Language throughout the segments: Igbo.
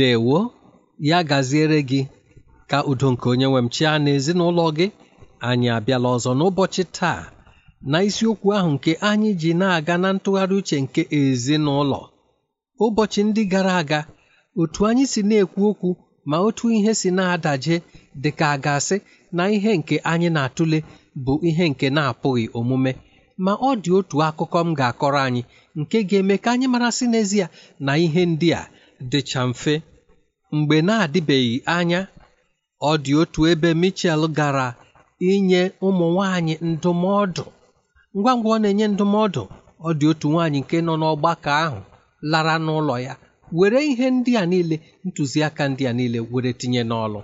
Ndewo ya gaziere gị ka udo nke onye nwe m chia na ezinụlọ gị. Anyị abịala ọzọ n'ụbọchị taa na isiokwu ahụ nke anyị ji na-aga na ntụgharị uche nke ezinụlọ. Ụbọchị ndị gara aga otu anyị si na-ekwu okwu ma otu ihe si na-adaje dị ka a ga-asị na ihe nke anyị na-atụle bụ ihe nke na-apụghị omume. Ma ọ dị otu akụkọ m ga-akọrọ anyị nke ga-eme ka anyị mara sị n'ezie na ihe ndị a dịcha mfe. Mgbe na-adịbeghị anya ọ dị otu ebe Michel gara inye ụmụ nwanyị ndụmọdụ. Ngwa ngwa ọ na-enye ndụmọdụ ọ dị otu nwaanyị nke nọ n'ọgbakọ ahụ lara n'ụlọ ya were ihe ndị a niile ntụziaka ndị a niile were tinye n'ọlụ.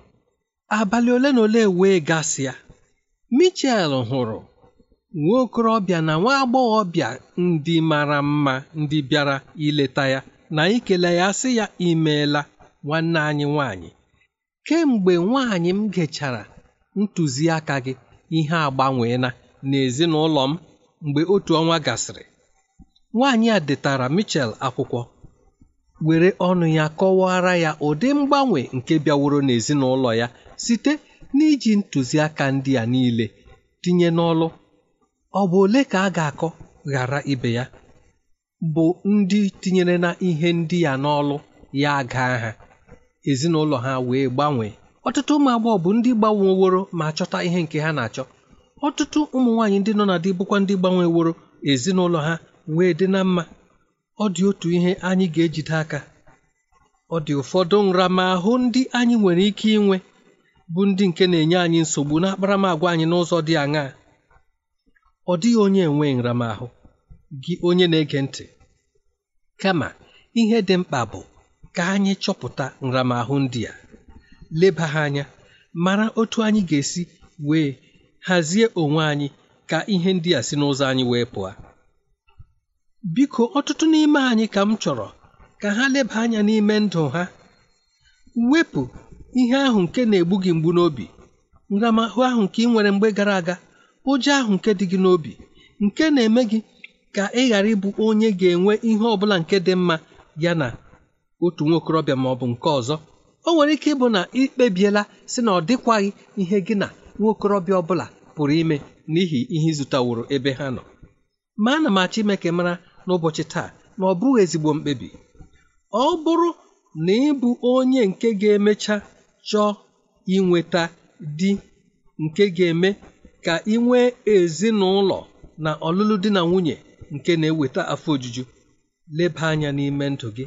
Abalị ole na ole wee gasịa Michel hụrụ nwa okorobịa na nwa agbọghọbịa ndị mara mma ndị bịara ileta ya na ikele ya sị ya imeela. Nwanne anyị nwanyị kemgbe nwaanyị m gechara ntụziaka gị ihe agbanweela n'ezinụlọ m mgbe otu ọnwa gasịrị nwaanyị a detara Michel akwụkwọ were ọnụ ya kọwara ya ụdị mgbanwe nke bịaworo n'ezinụlọ ya site n'iji ntụziaka ndị a niile tinye n'ọlụ. Ọ bụ ole ka a ga-akọ ghara ibe ya? Bụ ndị tinyere na ihe ndị ya n'ọlụ ya gaa ha ezinụlọ ha wee gbanwee. Ọtụtụ ụmụ agbọghọ bụ ndị gbanweworo ma chọta ihe nke ha na-achọ. Ọtụtụ ụmụ nwaanyị ndị nọ na di bụkwa ndị gbanweworo ezinụlọ ha wee dị na mma. Ọ dị otu ihe anyị ga-ejide aka. Ọ dị ụfọdụ nramahụ ndị anyị nwere ike inwe bụ ndị nke na-enye anyị nsogbu na akparamagwa anyị n'ụzọ dị aṅaa. Ọ dịghị onye enwe nramahụ. Gị onye na-ege ntị. Kama ihe dị mkpa bụ ka anyị chọpụta nramahụ ndị a. Leba ha anya mara otu anyị ga-esi wee hazie onwe anyị ka ihe ndị a si n'ụzọ anyị wee pụọ. Biko ọtụtụ n'ime anyị ka m chọrọ ka ha leba anya n'ime ndụ ha. Wepụ ihe ahụ nke na-egbu gị mgbu n'obi nramahụ ahụ nke ị nwere mgbe gara aga ụjọ ahụ nke dị gị n'obi nke na-eme gị ka ị ghara ịbụ onye ga-enwe ihe ọ bụla nke dị mma ya na otu nwa okorobịa ma ọ bụ nke ọzọ o nwere ike ịbụ na ikpebiela si na ọ dịkwaghị ihe gị na nwa okorobịa ọbụla pụrụ ime n'ihi ihe ịzụtaworo ebe ha nọ. Ma ana m achọ ime mara n'ụbọchị taa na ọ bụghị ezigbo mkpebi. Ọ bụrụ na ị bụ onye nke ga-emecha chọọ inweta di nke ga-eme ka ị nwee ezinụlọ na ọlụlụ di na nwunye nke na-eweta afọ ojuju leba anya n'ime ndụ gị.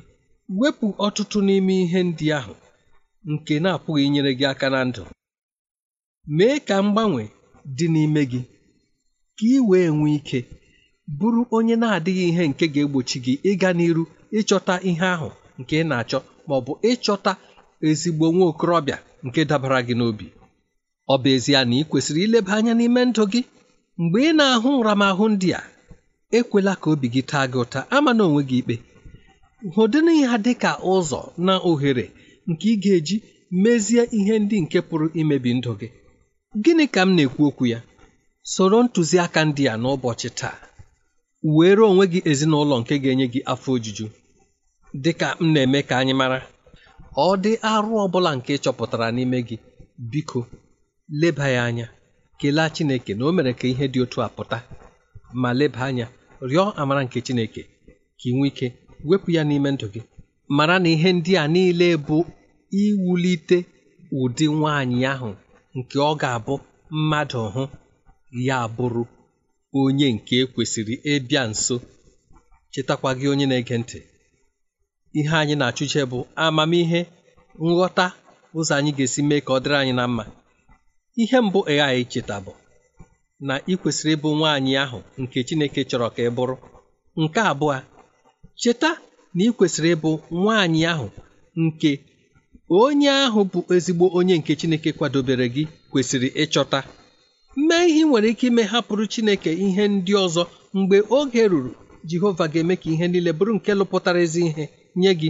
Wepụ ọtụtụ n'ime ihe ndị ahụ nke na-apụghị inyere gị aka na ndụ. Mee ka mgbanwe dị n'ime gị ka ị wee nwee ike bụrụ onye na-adịghị ihe nke ga-egbochi gị ịga n'iru ịchọta ihe ahụ nke ị na-achọ ma ọ bụ ịchọta ezigbo nwa okorobịa nke dabara gị n'obi. Ọ bụ ezie na ị kwesịrị ileba anya n'ime ndụ gị mgbe ị na-ahụ nramahụ ndị a ekwela ka obi gị taa gị ụta ama na onwe gị ikpe. Hụdịna ya dị ka ụzọ na ohere nke ị ga-eji mezie ihe ndị nke pụrụ imebi ndụ gị. Gịnị ka m na-ekwu okwu ya? Soro ntụziaka ndị a n'ụbọchị taa. Were onwe gị ezinụlọ nke ga-enye gị afọ ojuju. Dị ka m na-eme ka anyị mara ọ dị arụ ọ bụla nke chọpụtara n'ime gị. Biko leba ya anya kelee Chineke na o mere ka ihe dị otu a pụta. Ma leba anya rịọ amara nke Chineke ka ị nwee ike wepụ ya n'ime ndụ gị. Mara na ihe ndị a niile bụ iwulite ụdị nwaanyị ahụ nke ọ ga-abụ mmadụ hụ ya bụrụ onye nke kwesịrị ịbịa nso. Chetakwa gị onye na-ege ntị. Ihe anyị na-achụche bụ amamihe nghọta ụzọ anyị ga-esi mee ka ọ dịrị anyị na mma. Ihe mbụ ị ghaghị icheta bụ na ị kwesịrị ịbụ nwaanyị ahụ nke Chineke chọrọ ka ị bụrụ. Nke abụọ cheta na ị kwesịrị ịbụ nwaanyị ahụ nke onye ahụ bụ ezigbo onye nke Chineke kwadobere gị kwesịrị ịchọta. Mee ihe nwere ike ime hapụrụ Chineke ihe ndị ọzọ. Mgbe oge ruru Jehova ga-eme ka ihe niile bụrụ nke lụpụtara ezi ihe nye gị.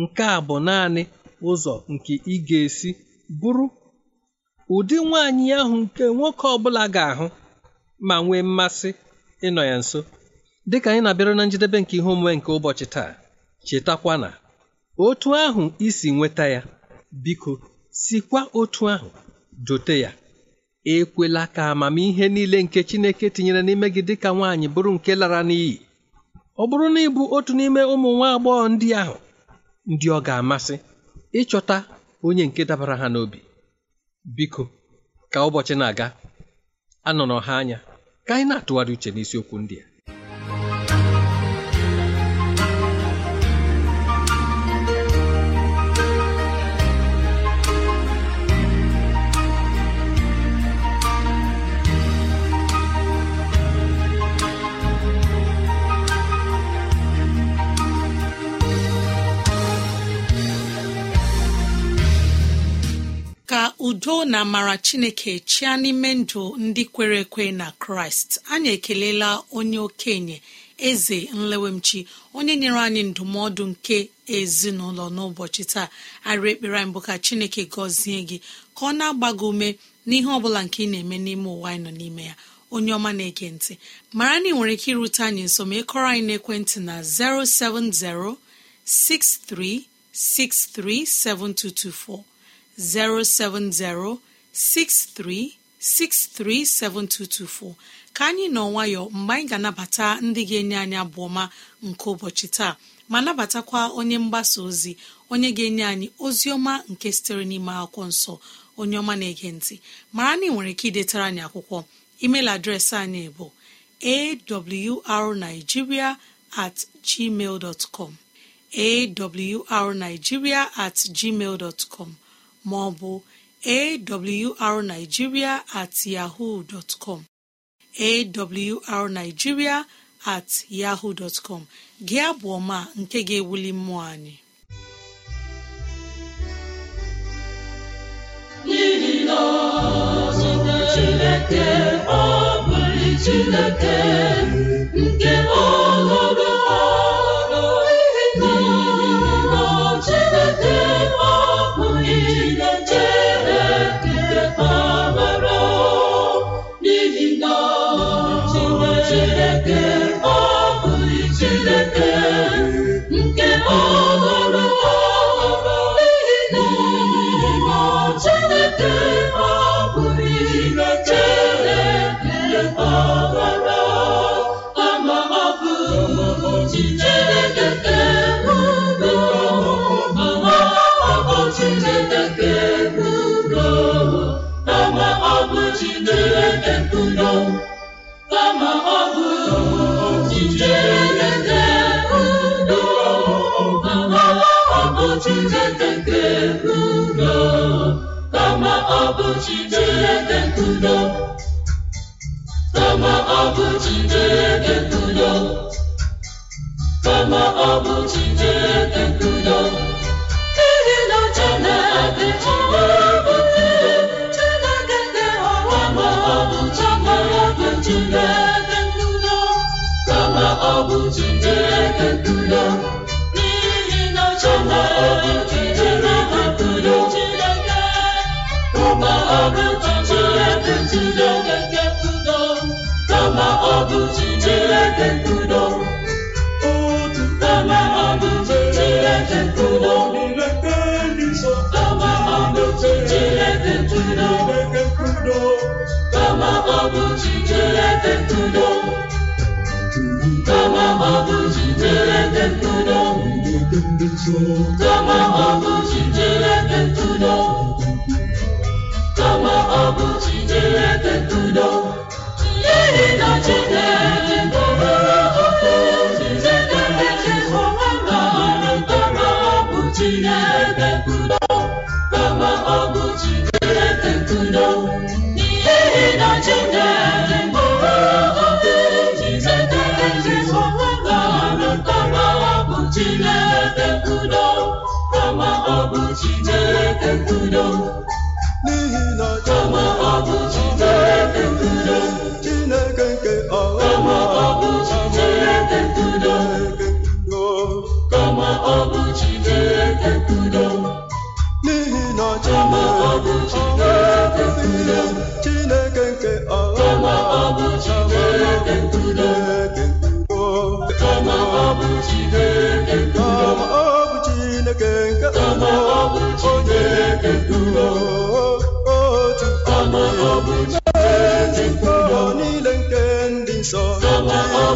Nke a bụ naanị ụzọ nke ị ga-esi bụrụ ụdị nwaanyị ahụ nke nwoke ọ bụla ga-ahụ ma nwee mmasị ịnọ ya nso. Dịka anyị na-abịara na njedebe nke ihe omume nke ụbọchị taa chetakwa na otu ahụ isi nweta ya. Biko sikwa otu ahụ dote ya. Ekwela ka amamihe niile nke Chineke tinyere n'ime gị dịka nwaanyị bụrụ nke lara n'iyi. Ọ bụrụ na ịbụ otu n'ime ụmụ nwa agbọghọ ndị ahụ ndị ọ ga-amasị ịchọta onye nke dabara ha n'obi. Biko ka ụbọchị na-aga anọrọ ha anya ka anyị na-atụgharị uche n'isiokwu ndị a. udo na amara chineke chịa n'ime ndụ ndị kwere ekwe na kraịst. Anyị ekelela onye okenye eze nlewemchi onye nyere anyị ndụmọdụ nke ezinụlọ n'ụbọchị taa. Arị ekpere anyị bụ ka chineke gọzie gị ka ọ na-agba gị ume n'ihe ọbụla nke ị na-eme n'ime ụwa anyị nọ n'ime ya. Onye ọma na-ege ntị mara na ị nwere ike irute anyị nso ma ịkọrọ anyị n'ekwentị na 070 6363 7224 07063637224. Ka anyị nọ nwayọ mgbe anyị ga-anabata ndị ga-enye anyị abụ ọma nke ụbọchị taa ma nabatakwa onye mgbasa ozi onye ga-enye anyị ozi ọma nke sitere n'ime akwụkwọ nsọ onye ọma na-ege ntị. Mara na ị nwere ike idetara anyị akwụkwọ. Email adreesị anyị bụ awrnigeria at gmail com. Awrnigeria at gmail dot com. Ma ọ bụ awrnigeria at yahoo dot com. Awrnigeria at yahoo dot com. Gị abụ ọma nke ga-ewuli mmụọ anyị. Chineke ọ bụghị Chineke nke ọhụrụ. Ọ Udo kama ọ bụ Chineke udo kama ọ bụ Chineke udo kama ọ bụ Chineke udo kama ọ bụ Chineke udo kama ọ bụ Chineke udo n'ihi na Chineke bụ Chineke nke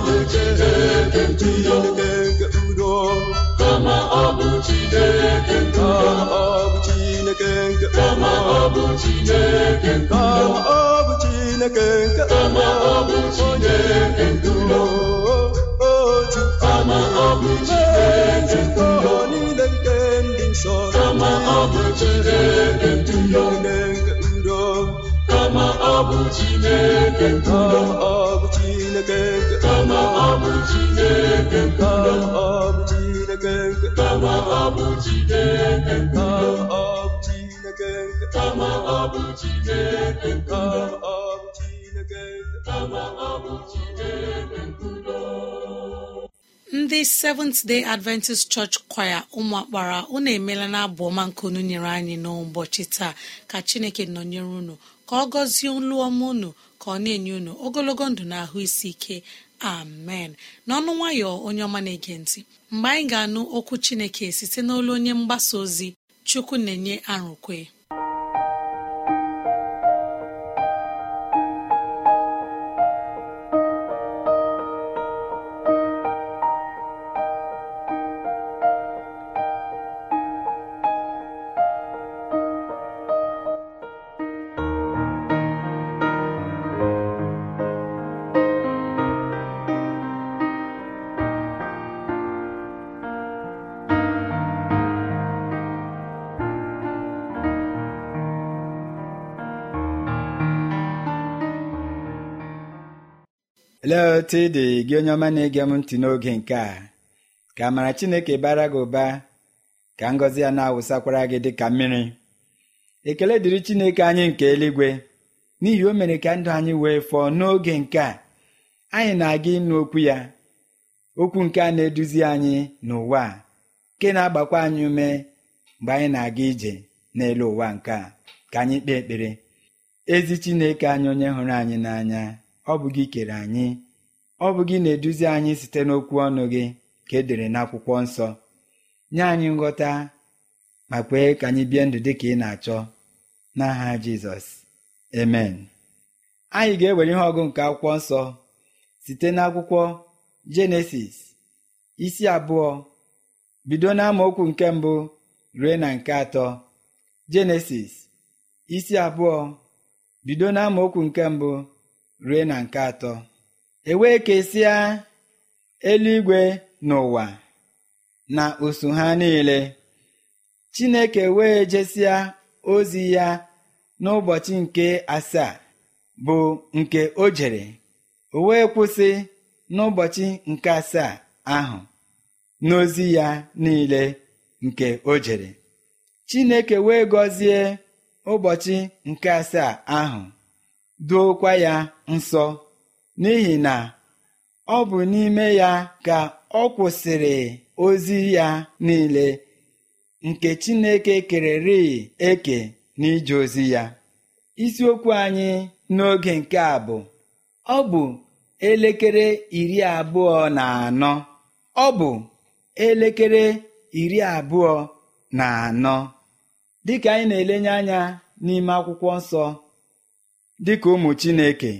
bụ nke kama ọ bụ Chineke nke udo kama ọ bụ Chineke nke kama ọ bụ Chineke nke ndị nsọ kama bụ Chineke kama ọ bụ Chineke kama ọ bụ Chineke kama ọ bụ Chineke kama ọ bụ Chineke udo ọ bụ Chineke kama ọ bụ Chineke nke udo kama ọ bụ Chineke nke kama ọ bụ Chineke nke udo ndị seventh day adventist church choir ụmụakpara unu emeela na abụ ọma nke unu nyere anyị n'ụbọchị taa. Ka chineke nọnyere unu. Ka ọ gọzie olu ọma unu ka ọ na-enye unu ogologo ndụ na ahụ isi ike. Amen. N'ọnụ nwayọ onye ọma na-ege ntị. Mgbe anyị ga-anụ okwu chineke site n'olu onye mgbasa ozi chukwu na-enye arụkwe. Olee otu ị dị gị onye ọma na-ege m ntị n'oge nke a? Ka amara Chineke bara gị ụba ka ngọzi ya na-awụsakwara gị dị ka mmiri. Ekele dịrị Chineke anyị nke eluigwe n'ihi o mere ka ndụ anyị wee fọọ n'oge nke a. Anyị na-aga ịnụ okwu ya okwu nke a na-eduzi anyị n'ụwa a nke na-agbakwa anyị ume mgbe anyị na-aga ije n'elu ụwa nke a. Ka anyị kpee ekpere. Ezi Chineke anyị onye hụrụ anyị n'anya. Ọ bụ gị kere anyị. Ọ bụ gị na-eduzi anyị site n'okwu ọnụ gị ka e dere n'akwụkwọ nsọ. Nye anyị nghọta ma kwee ka anyị bie ndụ dị ka ị na-achọ. N'aha Jizọs. Amen. Anyị ga-ewere ihe ọgụ nke akwụkwọ nsọ site n'akwụkwọ Jenesis isi abụọ. Bido n'amaokwu nke mbụ rue na nke atọ. Jenesis isi abụọ. Bido n'amaokwu nke mbụ rue na nke atọ. Ewee kesịa eluigwe n'ụwa na usu ha niile. Chineke wee jesịa ozi ya n'ụbọchị nke asaa bụ nke o jere. O wee kwụsị n'ụbọchị nke asaa ahụ n'ozi ya niile nke o jere. Chineke wee gọzie ụbọchị nke asaa ahụ. Dookwa ya nsọ n'ihi na ọ bụ n'ime ya ka ọ kwụsịrị ozi ya niile nke chineke kererị eke n'ije ozi ya. Isiokwu anyị n'oge nke a bụ ọ bụ elekere iri abụọ na anọ. Ọ bụ elekere iri abụọ na anọ. Dịka anyị na-elenye anya n'ime akwụkwọ nsọ dịka ụmụ chineke.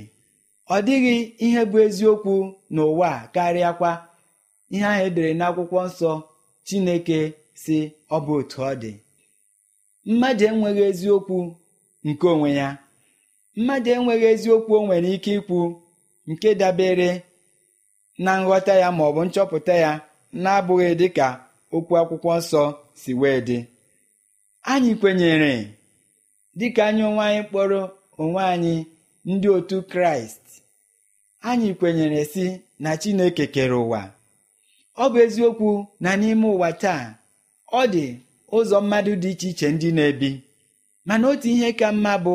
Ọ dịghị ihe bụ eziokwu n'ụwa karịakwa ihe ahụ edere n'akwụkwọ nsọ chineke si ọ bụ otu ọ dị. Mmadụ enweghị eziokwu nke onwe ya. Mmadụ enweghị eziokwu o nwere ike ikwu nke dabere na nghọta ya ma ọ bụ nchọpụta ya na-abụghị dịka okwu akwụkwọ nsọ si wee dị. Anyị kwenyere dịka anyị onwe anyị kpọrọ onwe anyị ndị otu kraịst. Anyị kwenyere si na chineke kere ụwa. Ọ bụ eziokwu na n'ime ụwa taa ọ dị ụzọ mmadụ dị iche iche ndị na-ebi. Mana otu ihe ka mma bụ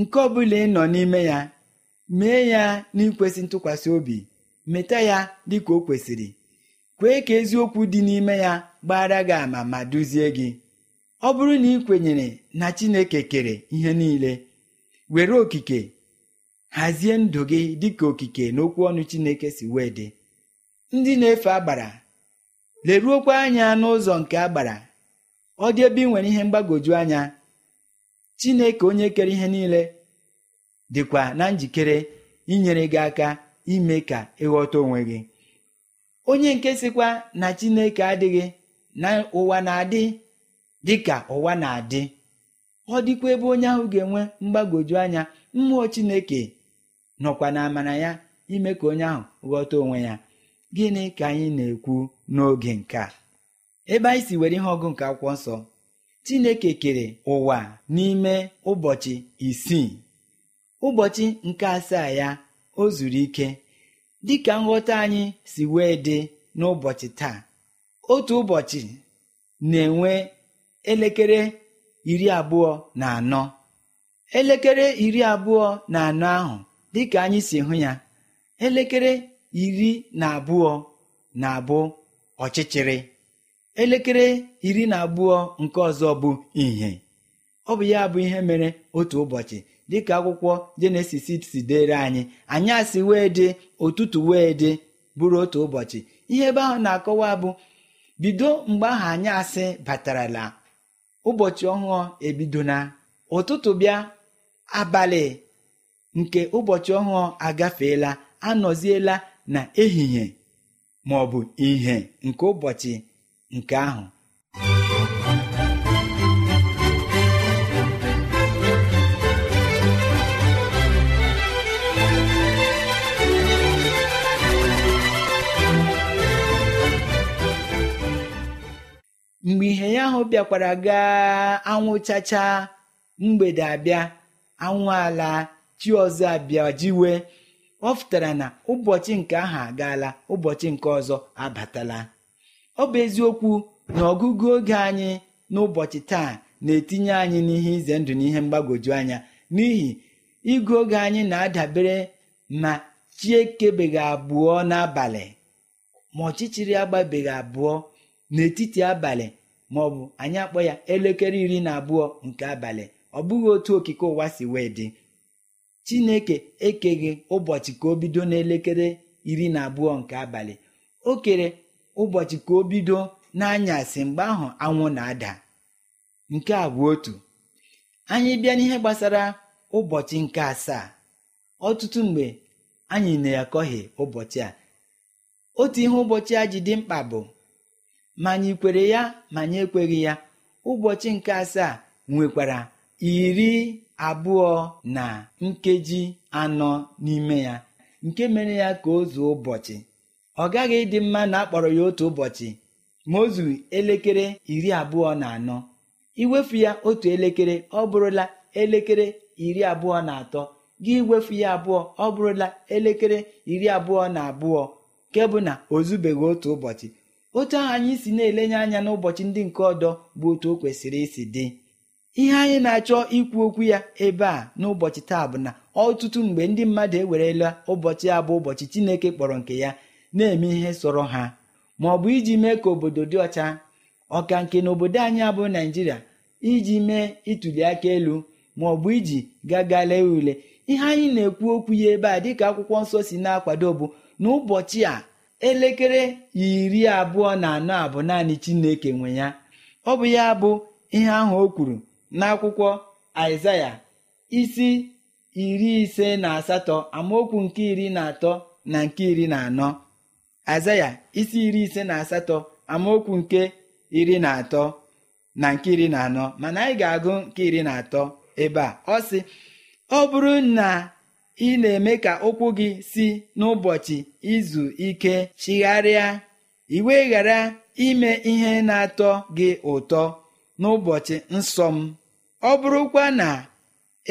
nke ọbụla ị nọ n'ime ya mee ya n'ikwesị ntụkwasị obi meta ya dịka o kwesịrị. Kwee ka eziokwu dị n'ime ya gbara gị ama ma duzie gị. Ọ bụrụ na ị kwenyere na chineke kere ihe niile were okike hazie ndụ gị dịka okike n'okwu ọnụ chineke si wee dị. Ndị na-efe agbara leruokwa anya n'ụzọ nke agbara. Ọ dị ebe ị nwere ihe mgbagwoju anya. Chineke onye kere ihe niile dịkwa na njikere inyere gị aka ime ka ịghọta onwe gị. Onye nke sịkwa na chineke adịghị na ụwa na-adị dị ka ụwa na-adị. Ọ dịkwa ebe onye ahụ ga-enwe mgbagwoju anya mmụọ chineke nọkwa na amara ya ime ka onye ahụ ghọta onwe ya. Gịnị ka anyị na-ekwu n'oge nke ebe anyị si were ihe ọgụ nke akwụkwọ nsọ chineke kere ụwa n'ime ụbọchị isii. Ụbọchị nke asaa ya o zuru ike. Dịka nghọta anyị si wee dị n'ụbọchị taa otu ụbọchị na-enwe elekere iri abụọ na anọ. Elekere iri abụọ na anọ ahụ dịka anyị si hụ ya elekere iri na abụọ na-abụ ọchịchịrị. Elekere iri na abụọ nke ọzọ bụ ìhè. Ọ bụ ya bụ ihe mere otu ụbọchị dịka akwụkwọ jenesis si dere anyị. Anyasị wee dị ụtụtụ wee dị bụrụ otu ụbọchị. Ihe ebe ahụ na-akọwa bụ bido mgbe ahụ anyasị batarala. Ụbọchị ọhụụ ebido na ụtụtụ bịa abalị nke ụbọchị ọhụụ agafeela anọziela na ehihie ma ọ bụ ihe nke ụbọchị nke ahụ. Mgbe ihe ya ahụ bịakwara gaa anwụ chacha mgbede abịa anwụ ala chi ọzọ abịa jiwe ọ pụtara na ụbọchị nke ahụ agaala ụbọchị nke ọzọ abatala. Ọ bụ eziokwu na ọgụgụ oge anyị n'ụbọchị taa na-etinye anyị n'ihe ize ndụ na ihe mgbagwoju anya n'ihi ịgụ oge anyị na-adabere ma chi ekebeghị abụọ n'abalị ma ọchịchịrị agbabeghị abụọ n'etiti abalị ma ọ bụ anyị akpọ ya elekere iri na abụọ nke abalị ọ bụghị otu okike ụwa si wee dị. Chineke ekeghị ụbọchị ka o bido n'elekere iri na abụọ nke abalị. O kere ụbọchị ka o bido n'anyasị mgbe ahụ anwụ na-ada. Nke a bụ otu. Anyị bịa n'ihe gbasara ụbọchị nke asaa. Ọtụtụ mgbe anyị na-akọghị ụbọchị a. Otu ihe ụbọchị a ji dị mkpa bụ ma anyị kwere ya ma anyị ekweghị ya. Ụbọchị nke asaa nwekwara iri abụọ na nkeji anọ n'ime ya. Nke mere ya ka o zuo ụbọchị. Ọ gaghị ịdị mma na akpọrọ ya otu ụbọchị. Ma o zuru elekere iri abụọ na anọ. Iwefu ya otu elekere ọ bụrụla elekere iri abụọ na atọ. Gị wefu ya abụọ ọ bụrụla elekere iri abụọ na abụọ. Nke bụ na o zubeghị otu ụbọchị. Otu ahụ anyị si na-elenye anya n'ụbọchị ndị nke ọdọ bụ otu o kwesịrị isi dị. Ihe anyị na-achọ ikwu okwu ya ebe a n'ụbọchị taa bụ na ọtụtụ mgbe ndị mmadụ ewerela ụbọchị abụ ụbọchị chineke kpọrọ nke ya na-eme ihe sọrọ ha ma ọ bụ iji mee ka obodo dị ọcha. Ọka nke na obodo anyị abụ naijiria iji mee ịtụli aka elu ma ọ bụ iji gaga lee ule. Ihe anyị na-ekwu okwu ya ebe a dịka akwụkwọ nsọ si na-akwado bụ n'ụbọchị a elekere iri abụọ na anọ abụ naanị chineke nwe ya. Ọ bụ ya bụ ihe ahụ o kwuru n'akwụkwọ aịzaya isi iri ise na asatọ amaokwu nke iri na atọ na nke iri na anọ. Aịzaya isi iri ise na asatọ amaokwu nke iri na atọ na nke iri na anọ. Mana anyị ga-agụ nke iri na atọ ebe a. Ọ sị ọ bụrụ na ị na-eme ka ụkwụ gị si n'ụbọchị izu ike chigharịa. Iwe ghara ime ihe na-atọ gị ụtọ n'ụbọchị nsọ m. Ọ bụrụkwa na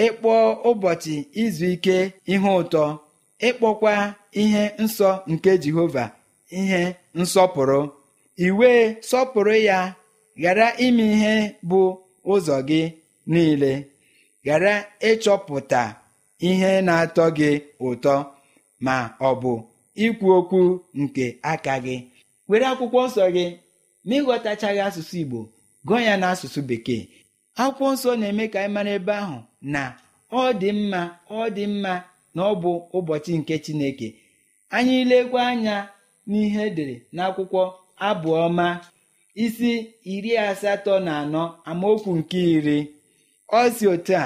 ịkpọ ụbọchị izu ike ihe ụtọ ịkpọkwa ihe nsọ nke jehova ihe nsọpụrụ. Iwe sọpụrụ ya ghara ime ihe bụ ụzọ gị niile. Ghara ịchọpụta ihe na-atọ gị ụtọ ma ọ bụ ikwu okwu nke aka gị. Were akwụkwọ nsọ gị ma ịghọtachaghị asụsụ igbo gụọ ya n'asụsụ bekee. Akwụkwọ nsọ na-eme ka anyị mara ebe ahụ na ọ dị mma ọ dị mma na ọ bụ ụbọchị nke chineke. Anyị lekwa anya n'ihe edere n'akwụkwọ abụọma isi iri asatọ na anọ amaokwu nke iri. Ọ si otu a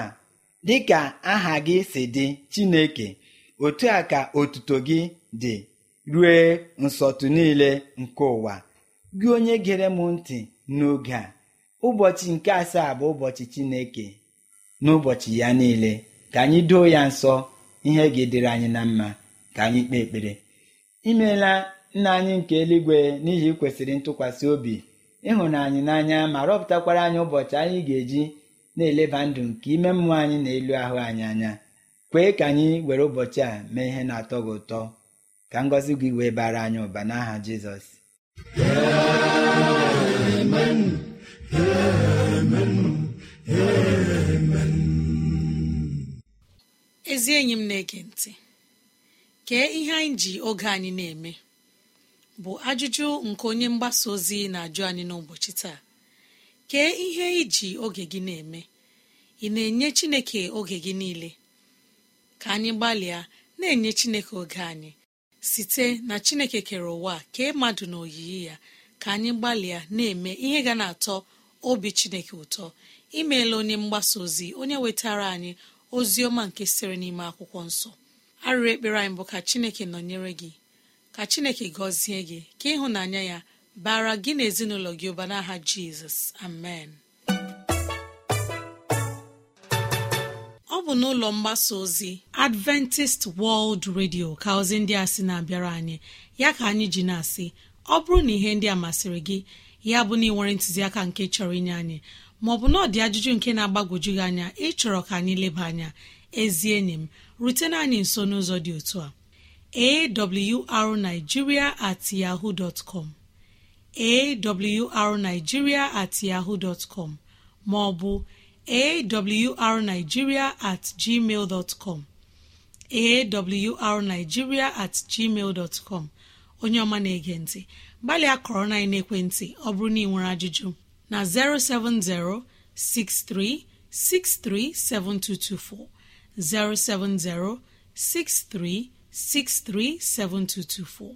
dịka aha gị si dị chineke otu a ka otuto gị dị rue nsọtụ niile nke ụwa. Gị onye gere m ntị n'oge a ụbọchị nke asaa bụ ụbọchị chineke n'ụbọchị ya niile. Ka anyị doo ya nsọ ihe ga-edere anyị na mma. Ka anyị kpee ekpere. Imeela nna anyị nke eluigwe n'ihi kwesịrị ntụkwasị obi ịhụna anyị n'anya ma rọpụtakwara anyị ụbọchị anyị ga-eji na-eleba ndụ nke ime mmụọ anyị na elu ahụ anyị anya kwee ka anyị were ụbọchị a mee ihe na-atọ gị ụtọ. Ka ngọzi gị wee bara anyị ụba n'aha jizọs. Ezi enyi m na-ege ntị kee ihe anyị ji oge anyị na-eme bụ ajụjụ nke onye mgbasa ozi na-ajụ anyị n'ụbọchị taa. Kee ihe iji oge gị na-eme. Ị na-enye chineke oge gị niile. Ka anyị gbalịa na-enye chineke oge anyị. Site na chineke kere ụwa kee mmadụ na oyiyi ya. Ka anyị gbalịa na-eme ihe ga na-atọ obi chineke ụtọ. Imeela onye mgbasa ozi onye wetara anyị ozi ọma nke sịrị n'ime akwụkwọ nsọ. Arịrị ekpere anyị bụ ka chineke nọnyere gị ka chineke gọzie gị ka ịhụnanya ya bara gị na ezinụlọ gị ụba n'aha jizọs. Amen. Ọ bụ n'ụlọ mgbasa ozi adventist world radio ka ozi ndị a sị na-abịara anyị. Ya ka anyị ji na-asị ọ bụrụ na ihe ndị a masịrị gị ya bụ na ị nwere ntụziaka nke chọrọ inye anyị maọbụ na ọ dị ajụjụ nke na-agbagwoju gị anya ịchọrọ ka anyị leba anya ezi enyi m rutena anyị nso n'ụzọ dị otu a. Awrnigeria at yahoo dot com. Awrnigeria at yahoo dot com maọbụ awrnigeria at gmail dot com awrnigeria at gmail dot com onye ọma na-ege ntị gbalịa kọrọ na ọ bụrụ na ị nwere ajụjụ na 07063637224 07063637224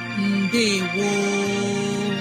mbe woo